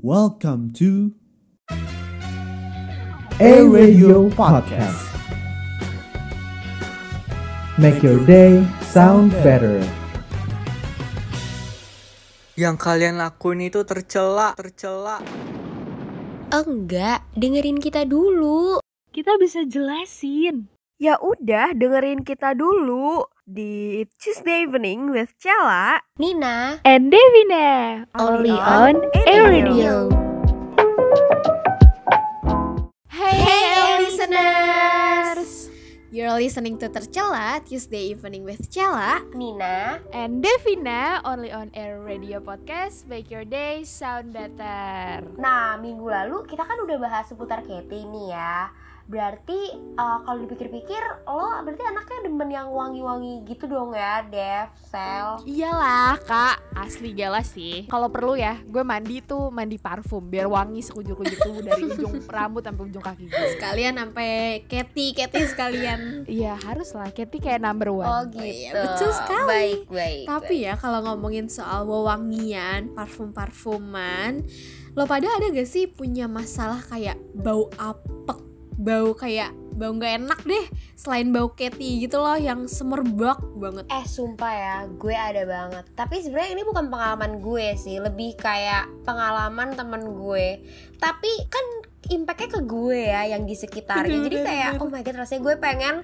Welcome to A Radio Podcast. Make your day sound better. Yang kalian lakuin itu tercela, tercela. Enggak, dengerin kita dulu. Kita bisa jelasin. Ya udah, dengerin kita dulu di Tuesday Evening with Cella. Nina, And Devina, only on Air Radio. Hey, hey listeners. You're listening to Tercela Tuesday Evening with Cella, Nina. And Devina, only on Air Radio Podcast. Make your day sound better. Nah, minggu lalu kita kan udah bahas seputar Katy nih ya. Berarti uh, kalau dipikir-pikir lo berarti anaknya demen yang wangi-wangi gitu dong ya, Dev, Sel. Iyalah kak, asli gala sih. Kalau perlu ya, gue mandi tuh mandi parfum biar wangi sekujur-kujur tuh dari ujung rambut sampai ujung kaki gue. Sekalian sampai Katy, Katy sekalian. Iya harus lah, Katy kayak number one. Oh Oh iya, gitu. betul sekali. Baik, baik. Tapi ya kalau ngomongin soal wewangian, parfum-parfuman, lo pada ada gak sih punya masalah kayak bau apek, bau kayak bau nggak enak deh, selain bau Katy gitu loh yang semerbak banget. Eh sumpah ya, gue ada banget. Tapi sebenarnya ini bukan pengalaman gue sih, lebih kayak pengalaman temen gue. Tapi kan impactnya ke gue ya yang di sekitarnya. Jadi kayak oh my god, rasanya gue pengen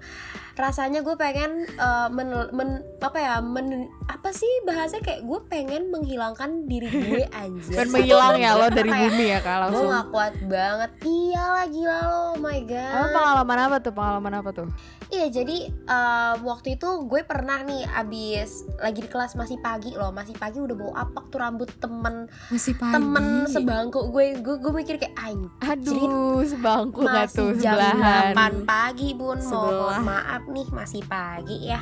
rasanya gue pengen uh, men, men- apa ya men apa sih bahasanya kayak gue pengen menghilangkan diri gue anjir Dan menghilang ya lo dari Kayak, bumi ya kak gue gak kuat banget iyalah gila lo oh my god Apa pengalaman apa tuh? Pengalaman apa tuh? Iya jadi um, waktu itu gue pernah nih abis lagi di kelas masih pagi loh masih pagi udah bau apak tuh rambut temen Masih pagi. temen sebangku gue gue gue mikir kayak aing Aduh, sebangku gak tuh jam sebelahan. 8 pagi bun Sebelah. mohon maaf nih masih pagi ya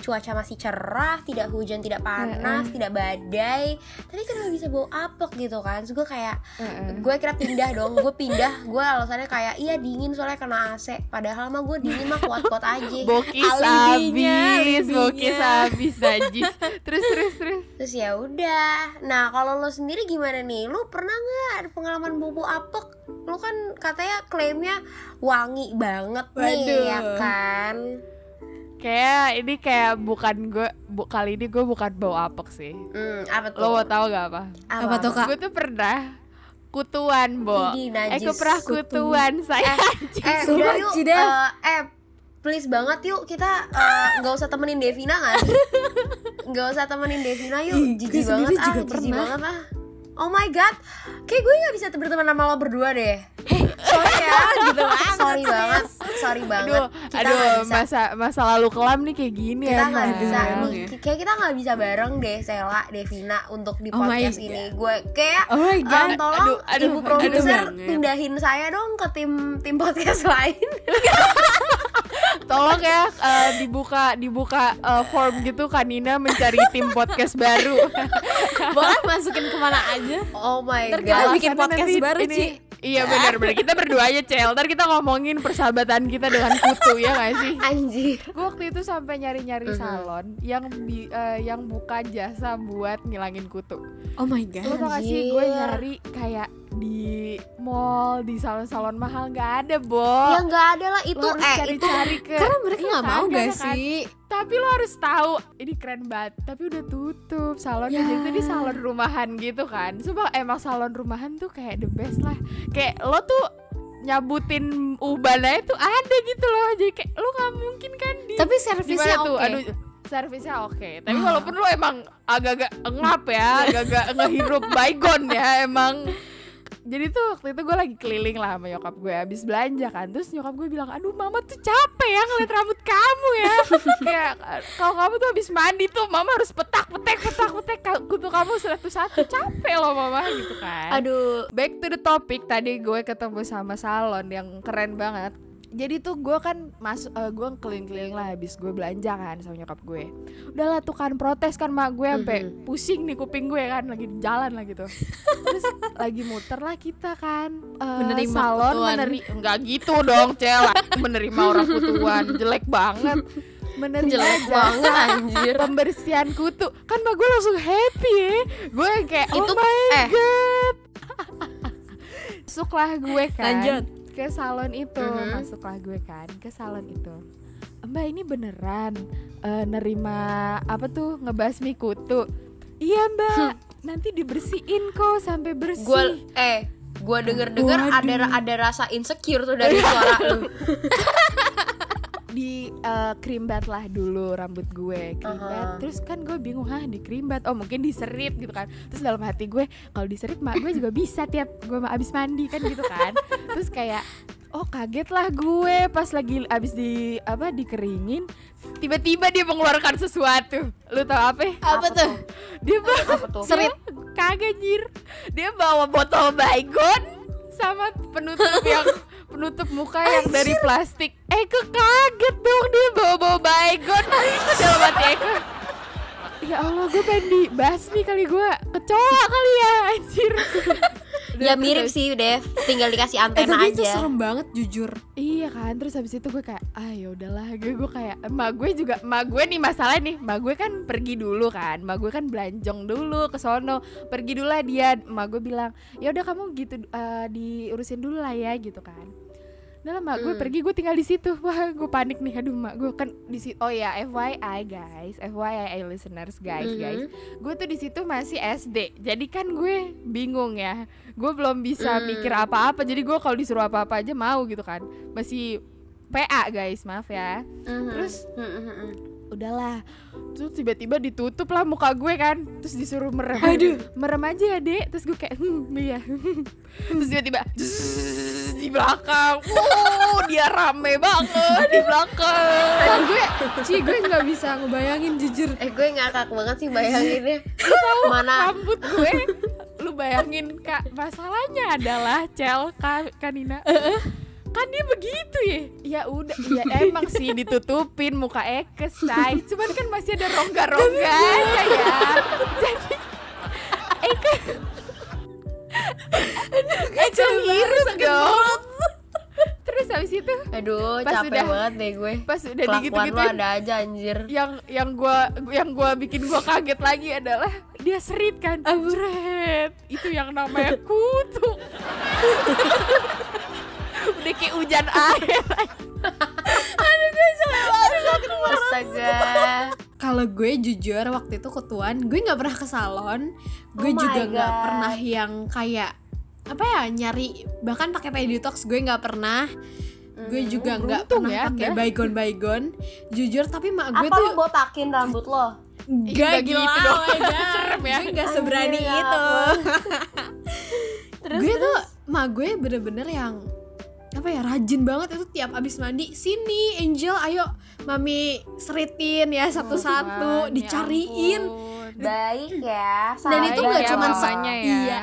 cuaca masih cerah tidak hujan tidak panas tidak badai tapi kenapa bisa bau apek gitu kan Terus gue kayak Heeh. gue kira pindah dong gue pindah gue alasannya kayak iya dingin soalnya kena AC padahal mah gue dingin mah kuat-kuat aja Bokis Alibinya, abis, alibinya. bokis abis najis. Terus terus terus. terus ya udah nah kalau lo sendiri gimana nih lu pernah nggak ada pengalaman bobo apek lu kan katanya klaimnya wangi banget nih Waduh. ya kan Kayak ini kayak bukan gue bu, kali ini gue bukan bau apek sih. hmm, apa tuh Lo mau tahu gak apa? Apa tuh, Kak? Gue tuh pernah kutuan, Bo. Ih, Eh, gue pernah kutuan, saya. eh Sumpah, udah yuk Cida. eh, eh please banget yuk kita eh, nggak usah temenin Devina sih nggak usah temenin Devina yuk jijik banget ah jijik pernah. banget ah Oh my god, kayak gue gak bisa berteman sama lo berdua deh. sorry ya, gitu banget. Sorry banget, sorry banget. Aduh, Kita aduh, bisa masa masa lalu kelam nih kayak gini kita emang. nggak bisa Emang nih ya. kayak kita nggak bisa bareng deh Sela Devina untuk di Oh podcast God. ini gue kayak Oh my um, god. tolong Aduh, aduh, ibu aduh produser pindahin saya dong ke tim tim podcast lain Tolong ya eh, dibuka dibuka eh, form gitu Kanina mencari tim podcast baru. Boleh masukin ke mana aja. oh my Ntar kita god bikin Alasannya podcast nanti baru, ini- Ci. Iya benar benar kita berdua aja Cel. Ntar kita ngomongin persahabatan kita dengan kutu ya gak sih? anjir Gue waktu itu sampai nyari-nyari Mhm. salon yang bi- eh, yang buka jasa buat ngilangin kutu. Oh my Lo god. tau gak sih gue nyari kayak di mall, di salon-salon mahal nggak ada, Bo. ya nggak ada lah itu Lo harus eh itu cari-cari ke Karena mereka Iya nggak kan, mau gak kan? sih? Tapi lo harus tahu ini keren banget, tapi udah tutup salonnya. Ya. Jadi itu di salon rumahan gitu kan. Sumpah emang salon rumahan tuh kayak the best lah. Kayak lo tuh nyabutin uban aja tuh ada gitu loh. Jadi kayak lo nggak mungkin kan di Tapi servisnya tuh? oke. Aduh, servisnya oke. Tapi walaupun lo emang agak-agak ngap ya, agak-agak ngehirup baygon ya emang. Jadi tuh waktu itu gue lagi keliling lah sama nyokap gue habis belanja kan. Terus nyokap gue bilang Aduh mama tuh capek ya ngeliat rambut kamu ya. Kayak kalau kamu tuh habis mandi tuh Mama harus petak-petek petak-petek Kutu kamu satu-satu. Capek loh mama gitu kan. Aduh. Back to the topic Tadi gue ketemu sama salon yang keren banget jadi tuh gue kan masuk gue keliling-keliling lah habis gue belanja kan sama nyokap gue. Udahlah tuh kan protes kan mak gue sampai pusing nih kuping gue kan lagi di jalan lah gitu. Terus lagi muter lah kita kan eh, Menerima salon meneri enggak gitu dong cel. Menerima orang kutuan jelek banget. Menerima jelek jasa banget anjir. Pembersihan kutu. Kan mak gue langsung happy. Ya gue kayak Itu, oh my eh. god. Masuklah gue kan. Lanjut. Ke salon itu Mhm. masuklah gue kan ke salon itu. Mbak ini beneran eh, nerima apa tuh ngebasmi kutu? Iya mbak. Nanti dibersihin kok sampai bersih. Gue eh gue denger dengar ada ada rasa insecure tuh dari suara lu. di eh, krimbat lah dulu rambut gue krimbat. Aha. terus kan gue bingung hah di krimbat? Oh mungkin diserit gitu kan. Terus dalam hati gue kalau diserit mak gue juga bisa tiap gue abis mandi kan gitu kan. Terus kayak oh kaget lah gue pas lagi abis di apa dikeringin tiba-tiba dia mengeluarkan sesuatu. Lu tau apa Apa tuh? dia bawa Apa tuh? serit. Kagak jir dia bawa botol baygon sama penutup yang penutup muka yang dari plastik. Eko kaget dong dia bawa bawa baygon dalam hati Eko? Ya Allah gue pengen dibasmi kali gue kecoa kali ya anjir Ya mirip sih Dev, tinggal dikasih Eh antena tapi itu aja. serem banget jujur. Iya kan, terus habis itu gue kayak, ah ya udahlah, gue gue kayak, emak gue juga, emak gue nih masalah nih, emak gue kan pergi dulu kan, emak gue kan belanjong dulu ke sono, pergi dulu lah dia, emak gue bilang, ya udah kamu gitu eh, diurusin dulu lah ya gitu kan. Udah lah, emak gue Hmm. pergi, gue tinggal di situ, wah gue panik nih, aduh emak gue kan di situ, oh ya FYI guys, FYI listeners guys Mhm. guys, gue tuh di situ masih SD, jadi kan gue bingung ya, gue belum bisa Hmm. mikir apa-apa, jadi gue kalau disuruh apa-apa aja mau gitu kan, masih PA guys, maaf ya. Terus Mhm. Udahlah, terus tiba-tiba ditutup lah muka gue kan, terus disuruh merem, aduh, merem aja ya dek, terus gue kayak, hmm, iya, terus tiba-tiba di belakang, wow, dia rame banget di belakang. Kan gue, Ci gue nggak bisa ngebayangin jujur. Eh gue ngakak banget sih bayanginnya. Mana? rambut gue lu bayangin kak masalahnya adalah cel Kak kanina kan dia begitu ya ya udah ya emang sih ditutupin muka Eke say cuman kan masih ada rongga-rongganya ya. Jadi Eke Eke ngirup dong. terus habis itu Aduh, Pas capek udah- banget deh gue. pas udah digitu lu ada aja anjir. yang yang gua yang gua bikin gua kaget lagi adalah dia serit kan? Jret. itu yang namanya kutu udah kayak hujan air Astaga. Kalau gue jujur waktu itu ketuaan, gue nggak pernah ke salon. Gue Oh juga nggak pernah yang kayak apa ya nyari bahkan pakai pay detox gue nggak pernah. Gue juga nggak pernah ya pakai baygon baygon. Jujur tapi mak gue Apa tuh lu botakin rambut lo? Gak nggak gitu gitu dong. Serem ya. Gue gak seberani Anjir, ya itu. Terus Gue terus? tuh Mak gue bener-bener yang apa ya rajin banget itu tiap abis mandi sini Angel ayo mami seritin ya satu-satu Tuhan, ya dicariin ampun. baik ya. Dan itu nggak ya sek- ya iya.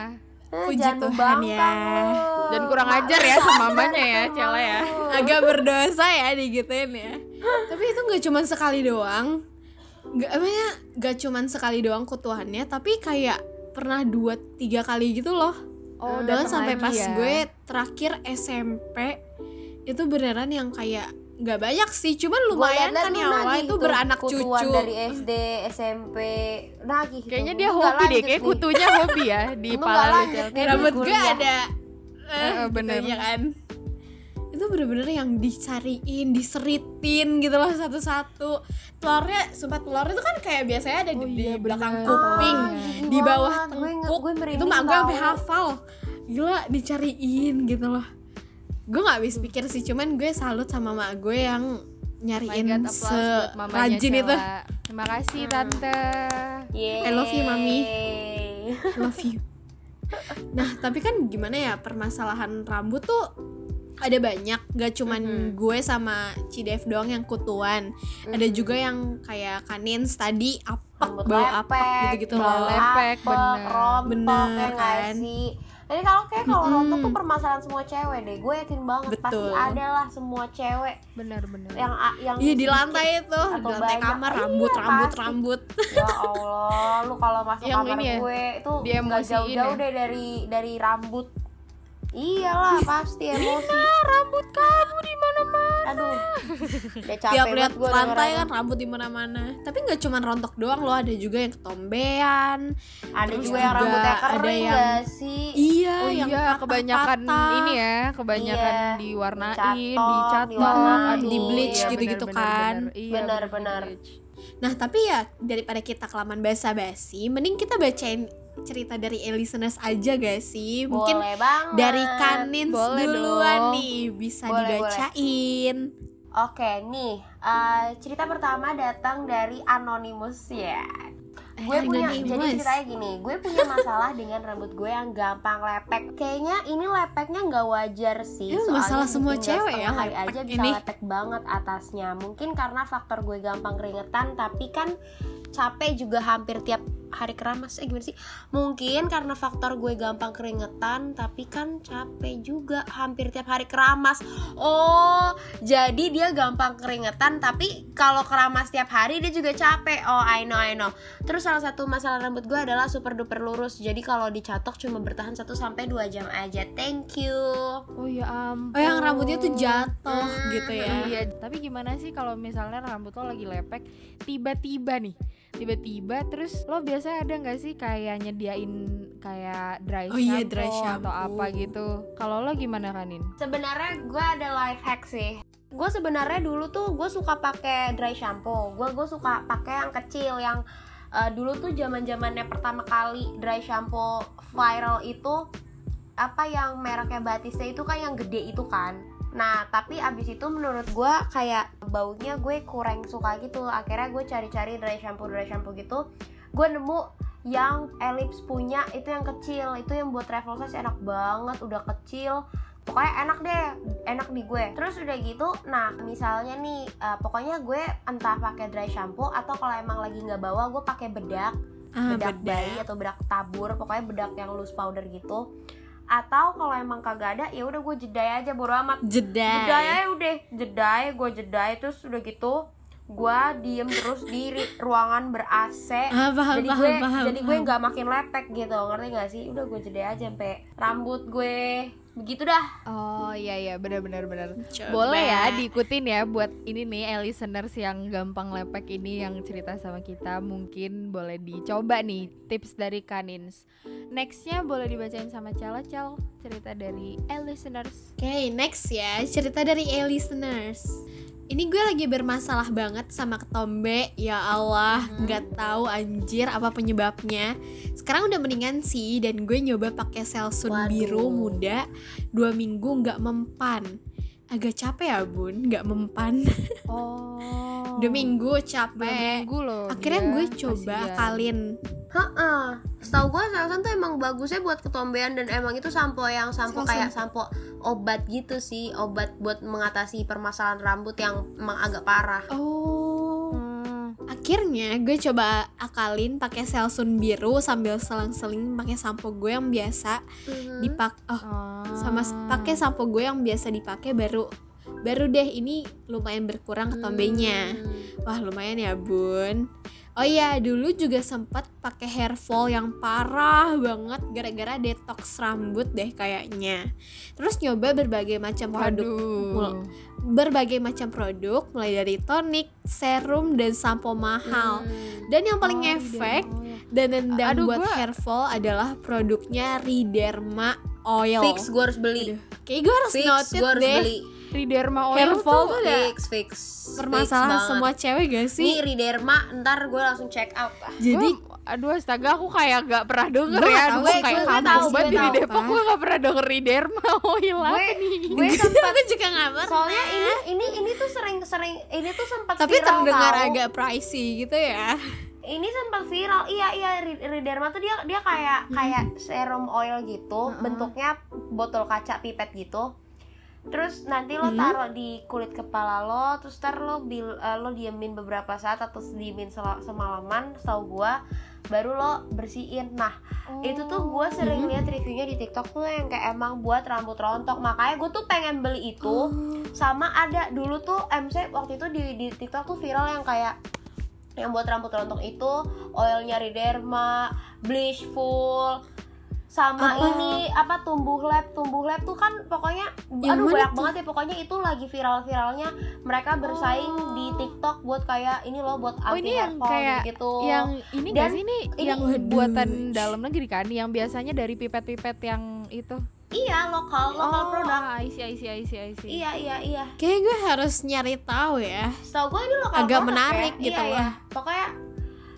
Eh, Puji jangan Tuhan ya. lo. dan kurang ajar ya sama mamanya ya Cela ya agak berdosa ya digituin ya tapi itu nggak cuman sekali doang nggak namanya nggak cuman sekali doang kutuannya tapi kayak pernah dua tiga kali gitu loh oh Bahkan datang sampai lagi pas ya. gue terakhir SMP itu beneran yang kayak nggak banyak sih cuman lumayan kan ya awal itu beranak cucu dari SD, SMP, nagih gitu. kayaknya dia hobi deh kayak kutunya hobi ya di pala. Kayak rambut gue ada eh, Heeh, bener. gitu ya kan itu bener-bener yang dicariin diseritin gitu loh satu-satu. Telurnya sumpah telur itu kan kayak biasanya ada di, Oh di iya, belakang bener. kuping Ah, gigi di bawah banget. Gue tengkuk. gue itu mak gue sampai hafal. Gila dicariin gitu loh. Gue nggak habis pikir sih cuman gue salut sama mak gue yang Oh nyariin God, mamanya serajin itu. Terima kasih tante. I love you, Mami. Yeay. love you. Nah tapi kan gimana ya permasalahan rambut tuh ada banyak gak cuman Mhm. gue sama Cidev doang yang kutuan ada Mhm. juga yang kayak kanins tadi apek Rambut bau lepek, apek gitu-gitu bau loh lepek, bener. Bener, ya kan? sih jadi kalau kayak kalau Mm-mm. rontok tuh permasalahan semua cewek deh gue yakin banget pasti Betul. ada lah semua cewek bener-bener yang yang iya di lantai itu di lantai banyak. kamar Iya, rambut rambut pasti. rambut ya Allah lu kalau masuk Yang kamar ini ya, gue itu nggak diemosiin jauh-jauh ya? deh dari dari rambut iyalah pasti emosi rambut kamu di mana-mana aduh udah capek tiap lihat gue lantai kan rambut di mana-mana tapi nggak cuman rontok doang loh ada juga yang ketombean ada terus juga yang juga rambutnya ada kering yang- gak sih iya Oh yang Iya, kebanyakan patah-patah. ini ya, kebanyakan Iya, diwarnain, dicatok, di bleach iya, gitu-gitu kan. benar. Iya, Benar. Nah tapi ya daripada kita kelamaan basa-basi, mending kita bacain cerita dari listeners aja gak sih? Mungkin boleh banget dari Kanins Boleh duluan dong. nih bisa Boleh, dibacain. Oke, nih eh, cerita pertama datang dari Anonymous ya. Gue punya, jadi Anonymous. ceritanya gini, gue punya masalah dengan rambut gue yang gampang lepek. Kayaknya ini lepeknya nggak wajar sih. Ini soalnya masalah semua cewek ya, hari aja bisa ini. lepek banget atasnya. Mungkin karena faktor gue gampang keringetan, tapi kan capek juga hampir tiap hari keramas. Eh gimana sih? Mungkin karena faktor gue gampang keringetan, tapi kan capek juga hampir tiap hari keramas. Oh, jadi dia gampang keringetan tapi kalau keramas tiap hari dia juga capek. Oh, I know, I know. Terus salah satu masalah rambut gue adalah super duper lurus. Jadi kalau dicatok cuma bertahan 1 sampai 2 jam aja. Thank you. Oh ya ampun. Oh yang rambutnya tuh jatuh Hmm, gitu ya. Iya, tapi gimana sih kalau misalnya rambut lo lagi lepek, tiba-tiba nih, tiba-tiba terus lo biasa ada nggak sih kayak nyediain kayak dry Oh shampoo, iya, dry atau shampoo. apa gitu? Kalau lo gimana kanin? Sebenarnya gue ada life hack sih. Gue sebenarnya dulu tuh gue suka pakai dry shampoo. Gue gue suka pakai yang kecil yang eh, dulu tuh zaman zamannya pertama kali dry shampoo viral itu apa yang mereknya Batista itu kan yang gede itu kan. Nah tapi abis itu menurut gue kayak baunya gue kurang suka gitu. Akhirnya gue cari-cari dry shampoo dry shampoo gitu. Gue nemu yang Ellipse punya itu yang kecil itu yang buat travel size enak banget udah kecil pokoknya enak deh enak di gue terus udah gitu nah misalnya nih eh, pokoknya gue entah pakai dry shampoo atau kalau emang lagi nggak bawa gue pakai bedak Ah, bedak bedak. bayi atau bedak tabur pokoknya bedak yang loose powder gitu atau kalau emang kagak ada ya udah gue jedai aja bodo amat Jeda. jedai aja udah jedai gue jedai terus udah gitu gue diem terus di ruangan ber AC Ah, paham, jadi paham, gue paham, jadi gue nggak makin lepek gitu ngerti gak sih udah gue jeda aja sampai rambut gue begitu dah Oh iya iya benar-benar benar. Coba. Boleh ya diikutin ya buat ini nih listeners yang gampang lepek ini yang cerita sama kita mungkin boleh dicoba nih tips dari Kanins. Nextnya boleh dibacain sama Cel Cel cerita dari listeners. Oke, next ya, cerita dari listeners. Ini gue lagi bermasalah banget sama ketombe, ya Allah, nggak tahu anjir apa penyebabnya. Sekarang udah mendingan sih, dan gue nyoba pakai Selsun Waduh. biru muda dua minggu nggak mempan. Agak capek ya bun, nggak mempan. Oh. Dua minggu Dua capek. minggu loh. Akhirnya dia. gue coba Kasihan. akalin. Heeh. Setahu gue Selsun tuh emang bagusnya buat ketombean dan emang itu sampo yang sampo Selsun. kayak sampo obat gitu sih, obat buat mengatasi permasalahan rambut yang emang agak parah. Oh. Hmm. Akhirnya gue coba akalin pakai Selsun biru sambil selang-seling pakai sampo gue yang biasa Mhm. dipak oh Oh. sama s- pakai sampo gue yang biasa dipakai baru baru deh ini lumayan berkurang ketombenya Hmm. wah lumayan ya bun oh iya dulu juga sempat pakai hair fall yang parah banget gara-gara detox rambut deh kayaknya terus nyoba berbagai macam produk berbagai macam produk mulai dari tonik serum dan sampo mahal Hmm. dan yang paling Oh, ya. dan nendang Aduh, buat gua- hair fall adalah produknya Riderma Oil Fix gue harus beli. Kayak gue harus Fix noted gue harus deh beli. Riderma Hair oil fall tuh udah Fix fix. permasalahan Fix semua cewek gak Nih sih? Riderma ntar gue langsung check out ah. Jadi Gua- aduh astaga aku kayak gak pernah denger Gua ya tahu sih, kayak gue- gue kamu tahu, banget gue di. Depok gue gak pernah denger Riderma oil apa gue nih gue sempat gue juga gak pernah soalnya ini ini ini tuh sering sering ini tuh sempat Tapi viral terdengar tau. agak pricey gitu ya ini sempat viral iya iya Ri- Riderma tuh dia dia kayak kayak serum oil gitu bentuknya botol kaca pipet gitu terus nanti lo Hmm. taruh di kulit kepala lo terus ntar lo bil, eh, lo diemin beberapa saat atau diemin sel- semalaman setahu gua baru lo bersihin. Nah itu tuh gue sering lihat reviewnya di TikTok tuh yang kayak emang buat rambut rontok. Makanya gue tuh pengen beli itu. Sama ada dulu tuh MC waktu itu di, di TikTok tuh viral yang kayak yang buat rambut rontok itu oilnya Riderma, bleach full sama Apa? ini apa tumbuh lab tumbuh lab tuh kan pokoknya Yang aduh banyak tuh? banget ya pokoknya itu lagi viral-viralnya mereka bersaing di TikTok buat kayak ini loh buat Oh anti ini yang kayak gitu yang ini Dan sih ini, ini- yang Waduh. buatan dalam negeri kan yang biasanya dari pipet-pipet yang itu iya lokal lokal oh, produk I see, I see, I see, I see. iya iya iya Kayaknya gue harus nyari tahu ya. setahu gue ini lokal Agak produk menarik ya. gitu iya, loh. iya. pokoknya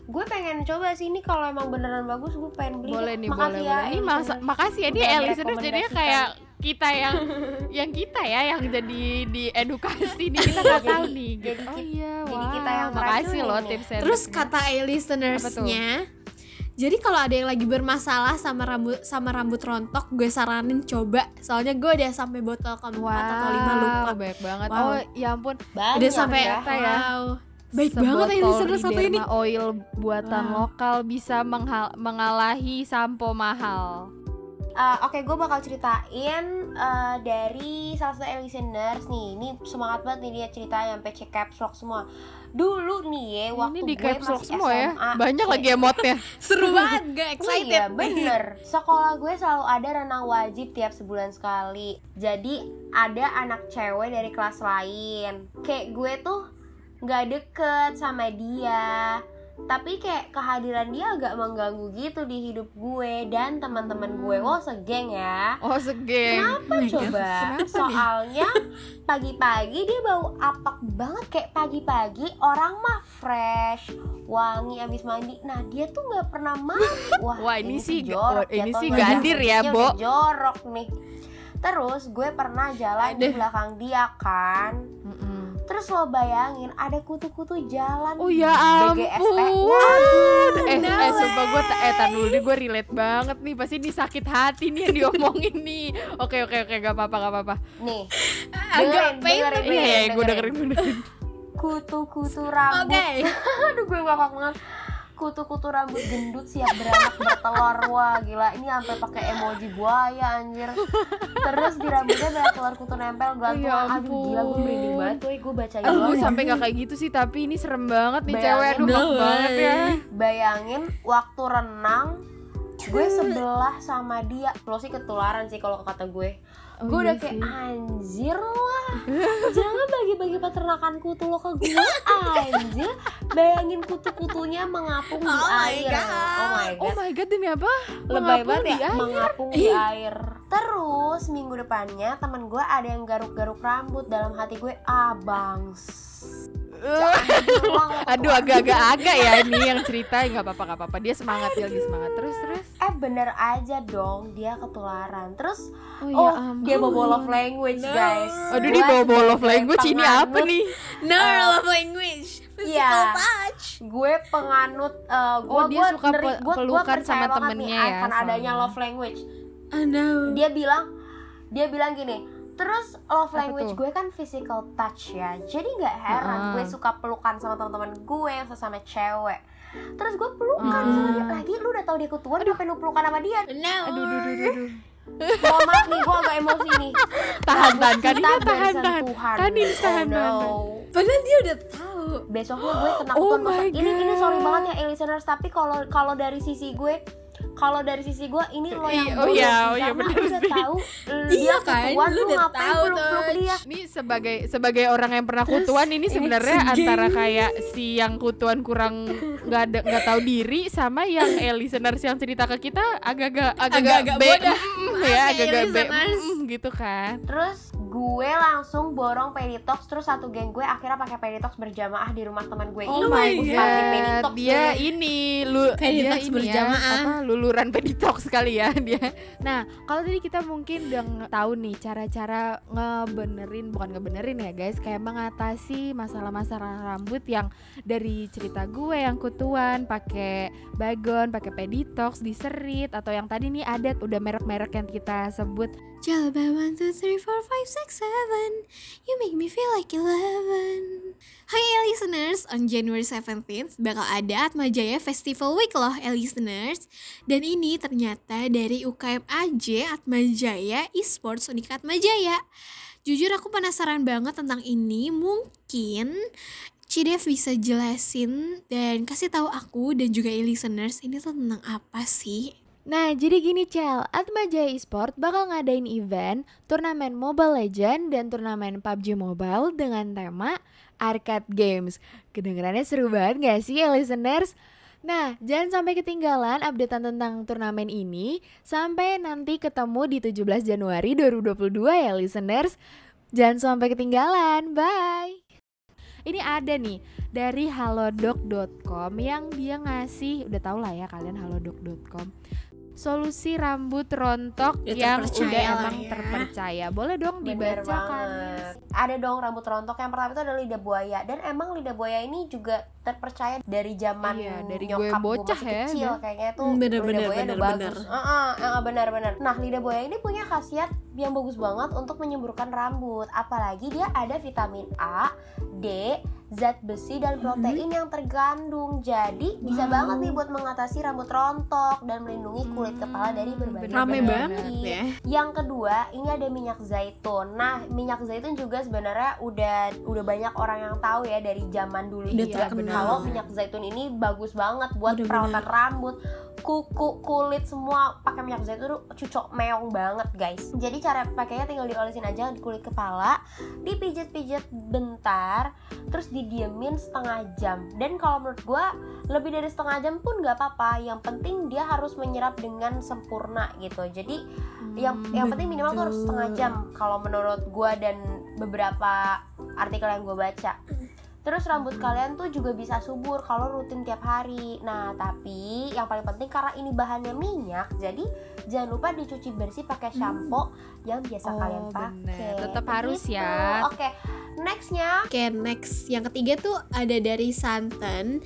gue pengen coba sih ini kalau emang beneran bagus gue pengen beli Boleh nih, makasih boleh, ya boleh. Ini masa, makasih ya, ini Udah listeners jadinya kayak kita yang yang kita ya yang jadi di edukasi nih kita nggak tahu nih jadi gitu. oh iya jadi wah kita yang makasih loh nih. tips and Terus kata listenersnya, jadi kalau ada yang lagi bermasalah sama rambut sama rambut rontok, gue saranin coba. Soalnya gue udah sampai botol keempat atau lima lupa. banyak banget Wow. oh ya ampun banyak udah sampai ya. ya. wow. Baik banget ya Sebotol listener satu ini. Oil buatan Wow. lokal bisa menghal- mengalahi sampo mahal Uh, Oke, gue bakal ceritain uh, dari salah satu listeners nih. Ini semangat banget nih dia cerita sampai cek caps lock semua. Dulu nih ya, waktu ini di gue caps lock masih semua ya SMA, banyak cek- lagi emotnya Seru banget, gue excited. Iya bener Sekolah gue selalu ada renang wajib tiap sebulan sekali Jadi ada anak cewek dari kelas lain Kayak gue tuh gak deket sama dia Tapi kayak kehadiran dia agak mengganggu gitu di hidup gue Dan teman-teman gue Wow segeng ya oh segeng Kenapa coba? Kenapa nih? Soalnya pagi-pagi dia bau apak banget kayak pagi-pagi orang mah fresh, wangi abis mandi. Nah dia tuh nggak pernah mandi. Wah, Wah, ini sih jorok oh, ini ya, tau sih nggak? gandir ya, Ini Bo. jorok nih. Terus gue pernah jalan di Aduh. belakang dia kan. Mm-mm. Terus lo bayangin ada kutu-kutu jalan. Oh ya ampun. Waduh, Eh, no eh sumpah gue eh tar dulu nih gue relate banget nih pasti ini sakit hati nih yang diomongin nih. Oke oke oke gak apa-apa gak apa-apa. Nih, Agak dengerin, pain dengerin, Iya iya gue dengerin. Kutu-kutu rambut Oke. Aduh gue ngakak banget Kutu-kutu rambut gendut siap beranak bertelur. Wah gila. Ini sampai pakai emoji buaya anjir. Terus di rambutnya banyak telur kutu nempel gantungan Ya Aduh gila gue merinding banget Gue gue bacain Gue ya. sampai gak kayak gitu sih tapi ini serem banget nih Bayangin cewek. Aduh no banget ya. Bayangin waktu renang Gue sebelah sama dia. Lo sih ketularan sih kalau kata gue Oh, Gue iya udah kayak sih. anjir lah Jangan bagi-bagi peternakan kutu lo ke gue Anjir Bayangin kutu-kutunya mengapung di Oh my air God. Oh my Oh god my god demi apa? Lebay banget di ya air? Mengapung di air Terus minggu depannya temen gue ada yang garuk-garuk rambut Dalam hati gue Ah bangs Aduh agak-agak agak ya ini yang cerita nggak apa-apa nggak apa-apa. Dia semangat dia lagi semangat. Terus terus? Eh bener aja dong Dia ketularan. Terus oh, Oh, dia bawa love language guys. Aduh dia bawa bawa love language ini apa nih? No Uh, love language. Physical iya. touch. gue penganut uh, gue Oh, dia suka pe- pelukan sama temennya ya, akan adanya love language. Oh no. dia bilang dia bilang gini terus love language gue kan physical touch ya. Jadi nggak heran Ah. gue suka pelukan sama teman-teman gue yang sesama cewek. Terus gue pelukan Ah. sama dia. Lagi lu udah tau dia kutuan ngapain lu pelukan sama dia? No. aduh aduh aduh, aduh, aduh. mohon maaf nih gue agak emosi nih. Tahan tahan. Kan ini tahan tahan bersentuhan. kan ini Oh, tahan tahan Padahal dia udah tahu. besoknya gue kena Oh ini ini sorry banget ya listeners. Tapi kalau kalau dari sisi gue kalau dari sisi gue ini lo yang Iya, oh bodoh iya, oh iya, karena bener udah sih. tahu eh, Iya dia kan, ketuan, lu lu udah ngapain tahu, peluk dia ini sebagai sebagai orang yang pernah kutuan ini sebenarnya segeng. antara kayak si yang kutuan kurang nggak ada nggak tahu diri sama yang eh, listeners yang cerita ke kita agak-agak agak-agak bodoh. mm, ya ya, agak-agak be mm, gitu kan terus gue langsung borong peditox terus satu geng gue akhirnya pakai peditox berjamaah di rumah teman gue Oh ini my god, dia ini lu Peditox dia ini berjamaah. ya, apa luluran peditox kali ya dia. Nah, kalau tadi kita mungkin udah tahu nih cara-cara ngebenerin bukan ngebenerin ya guys, kayak mengatasi masalah-masalah rambut yang dari cerita gue yang kutuan pakai bagon, pakai peditox, diserit atau yang tadi nih ada udah merek-merek yang kita sebut. Jalaba one two three four five six seven. You make me feel like eleven. Hai listeners, on January 17th bakal ada Atma Jaya Festival Week loh listeners. Dan ini ternyata dari UKM AJ Atma Jaya Esports Unika Atma Jaya. Jujur aku penasaran banget tentang ini. Mungkin Cidev bisa jelasin dan kasih tahu aku dan juga eh, listeners ini tuh tentang apa sih? Nah, jadi gini Cel, Atma Jaya Esport bakal ngadain event turnamen Mobile Legend dan turnamen PUBG Mobile dengan tema Arcade Games. Kedengarannya seru banget gak sih ya listeners? Nah, jangan sampai ketinggalan updatean tentang turnamen ini sampai nanti ketemu di 17 Januari 2022 ya listeners. Jangan sampai ketinggalan. Bye. Ini ada nih dari halodoc.com yang dia ngasih udah tau lah ya kalian halodoc.com solusi rambut rontok Udah yang udah emang ya. terpercaya. Boleh dong Bener dibacakan. banget. Ada dong rambut rontok yang pertama itu adalah lidah buaya dan emang lidah buaya ini juga terpercaya dari zaman Iya, dari gue nyokap gue bocah masih ya, kecil kayaknya tuh Hmm, bener, lidah bener, buaya bener, udah bener. bagus. Heeh, heeh, benar-benar. Nah lidah buaya ini punya khasiat yang bagus banget untuk menyemburkan rambut. Apalagi dia ada vitamin A, D, zat besi dan protein yang tergandung. Jadi bisa Wow. banget nih buat mengatasi rambut rontok dan melindungi kulit Hmm, kepala dari berbagai. Rame penyakit. banget ya. Yang kedua, ini ada minyak zaitun. Nah, minyak zaitun juga sebenarnya udah udah banyak orang yang tahu ya dari zaman dulu Udah juga. terkenal. Kalau minyak zaitun ini bagus banget buat perawatan rambut, kuku, kulit semua pakai minyak zaitun tuh cucok meong banget, guys. Jadi cara pakainya tinggal diolesin aja di kulit kepala, dipijit-pijit bentar, terus didiemin setengah jam. Dan kalau menurut gua lebih dari setengah jam pun nggak apa-apa. Yang penting dia harus menyerap dengan sempurna gitu. Jadi yang Hmm, yang penting minimal tuh harus setengah jam kalau menurut gua dan beberapa artikel yang gue baca terus rambut kalian tuh juga bisa subur kalau rutin tiap hari. Nah tapi yang paling penting karena ini bahannya minyak jadi jangan lupa dicuci bersih pakai shampoo yang biasa Oh, kalian pakai. Tetap harus ya. oke nextnya. Oke next. Yang ketiga tuh ada dari santan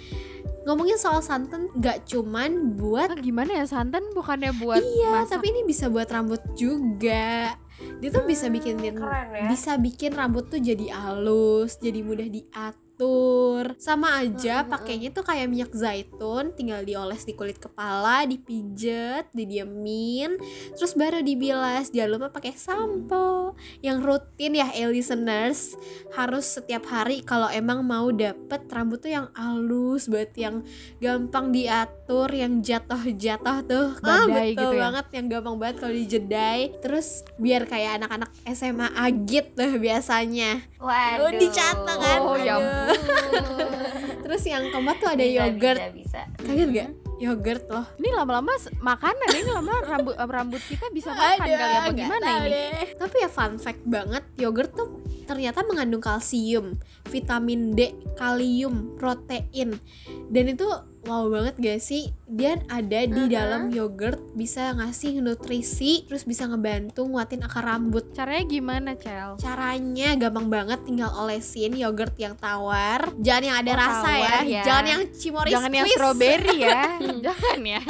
Ngomongin soal santan gak cuman buat Ah, gimana ya? Santan bukannya buat Iya masak? tapi ini bisa buat rambut juga. Dia tuh bisa bikin keren ya. bisa bikin rambut tuh jadi halus, jadi mudah diatur. Sama aja Mm-mm. pakainya tuh kayak minyak zaitun, tinggal dioles di kulit kepala, dipijet, didiemin, terus baru dibilas. Jangan lupa pakai sampo. Yang rutin ya, eh, listeners, harus setiap hari kalau emang mau dapet rambut tuh yang halus, buat yang gampang diatur, yang jatuh-jatuh tuh. ah, Badai betul gitu ya? banget yang gampang banget kalau dijedai. Terus biar kayak anak-anak SMA agit tuh biasanya. waduh Oh, dicatat kan? Oh, ya Aduh. Terus yang keempat tuh ada Bisa, yogurt. bisa, bisa. Kaget gak? Yogurt loh. Ini lama-lama makanan ini lama rambut rambut kita bisa makan kali apa nggak gimana ini? deh. Tapi ya fun fact banget, yogurt tuh ternyata mengandung kalsium, vitamin D, kalium, protein. Dan itu wow banget gak sih? Dia ada di Mhm. dalam yogurt bisa ngasih nutrisi, terus bisa ngebantu nguatin akar rambut. Caranya gimana, Cel? Caranya gampang banget tinggal olesin yogurt yang tawar. Jangan yang ada Oh, rasa ya. tawar ya. Jangan yang cimory Jangan yang squeeze. strawberry ya. Jangan ya.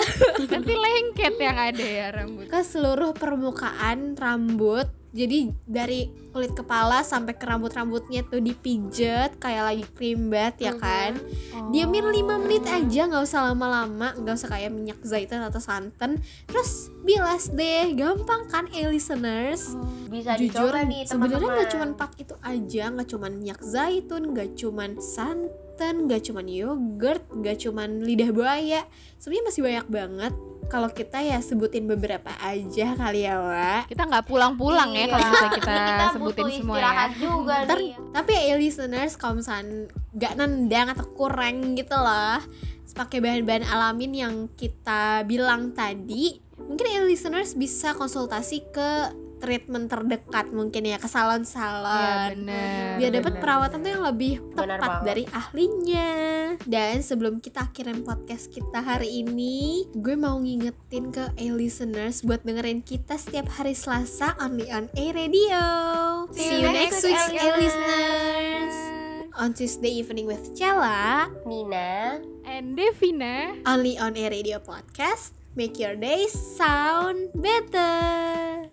Nanti lengket yang ada ya rambut. ke seluruh permukaan rambut. Jadi dari kulit kepala sampai ke rambut-rambutnya tuh dipijet kayak lagi cream bath ya kan. Diamin 5 menit aja nggak usah lama-lama, nggak usah kayak minyak zaitun atau santan. Terus bilas deh, gampang kan eh listeners? bisa Jujur dicoba nih sebenarnya teman-teman nggak cuman empat itu aja, nggak cuman minyak zaitun, nggak cuman santan, nggak cuman yogurt, nggak cuman lidah buaya. Sebenarnya masih banyak banget. Kalau kita ya sebutin beberapa aja kali ya, Wak. Kita nggak pulang-pulang ya Iya. kalau bisa kita, Ini sebutin butuh semua ya. juga Ntar, nih tapi ya listeners kalau misalnya gak nendang atau kurang gitu loh pakai bahan-bahan alamin yang kita bilang tadi mungkin ya listeners bisa konsultasi ke treatment terdekat mungkin ya ke Iya salon-salon bener. biar dapat perawatan bener. tuh yang lebih tepat dari ahlinya. Dan sebelum kita akhirin podcast kita hari ini gue mau ngingetin ke A listeners buat dengerin kita setiap hari Selasa only on A Radio. See you next week A listeners. On Tuesday evening with Cella Nina And Devina. only on A Radio podcast. Make your day sound better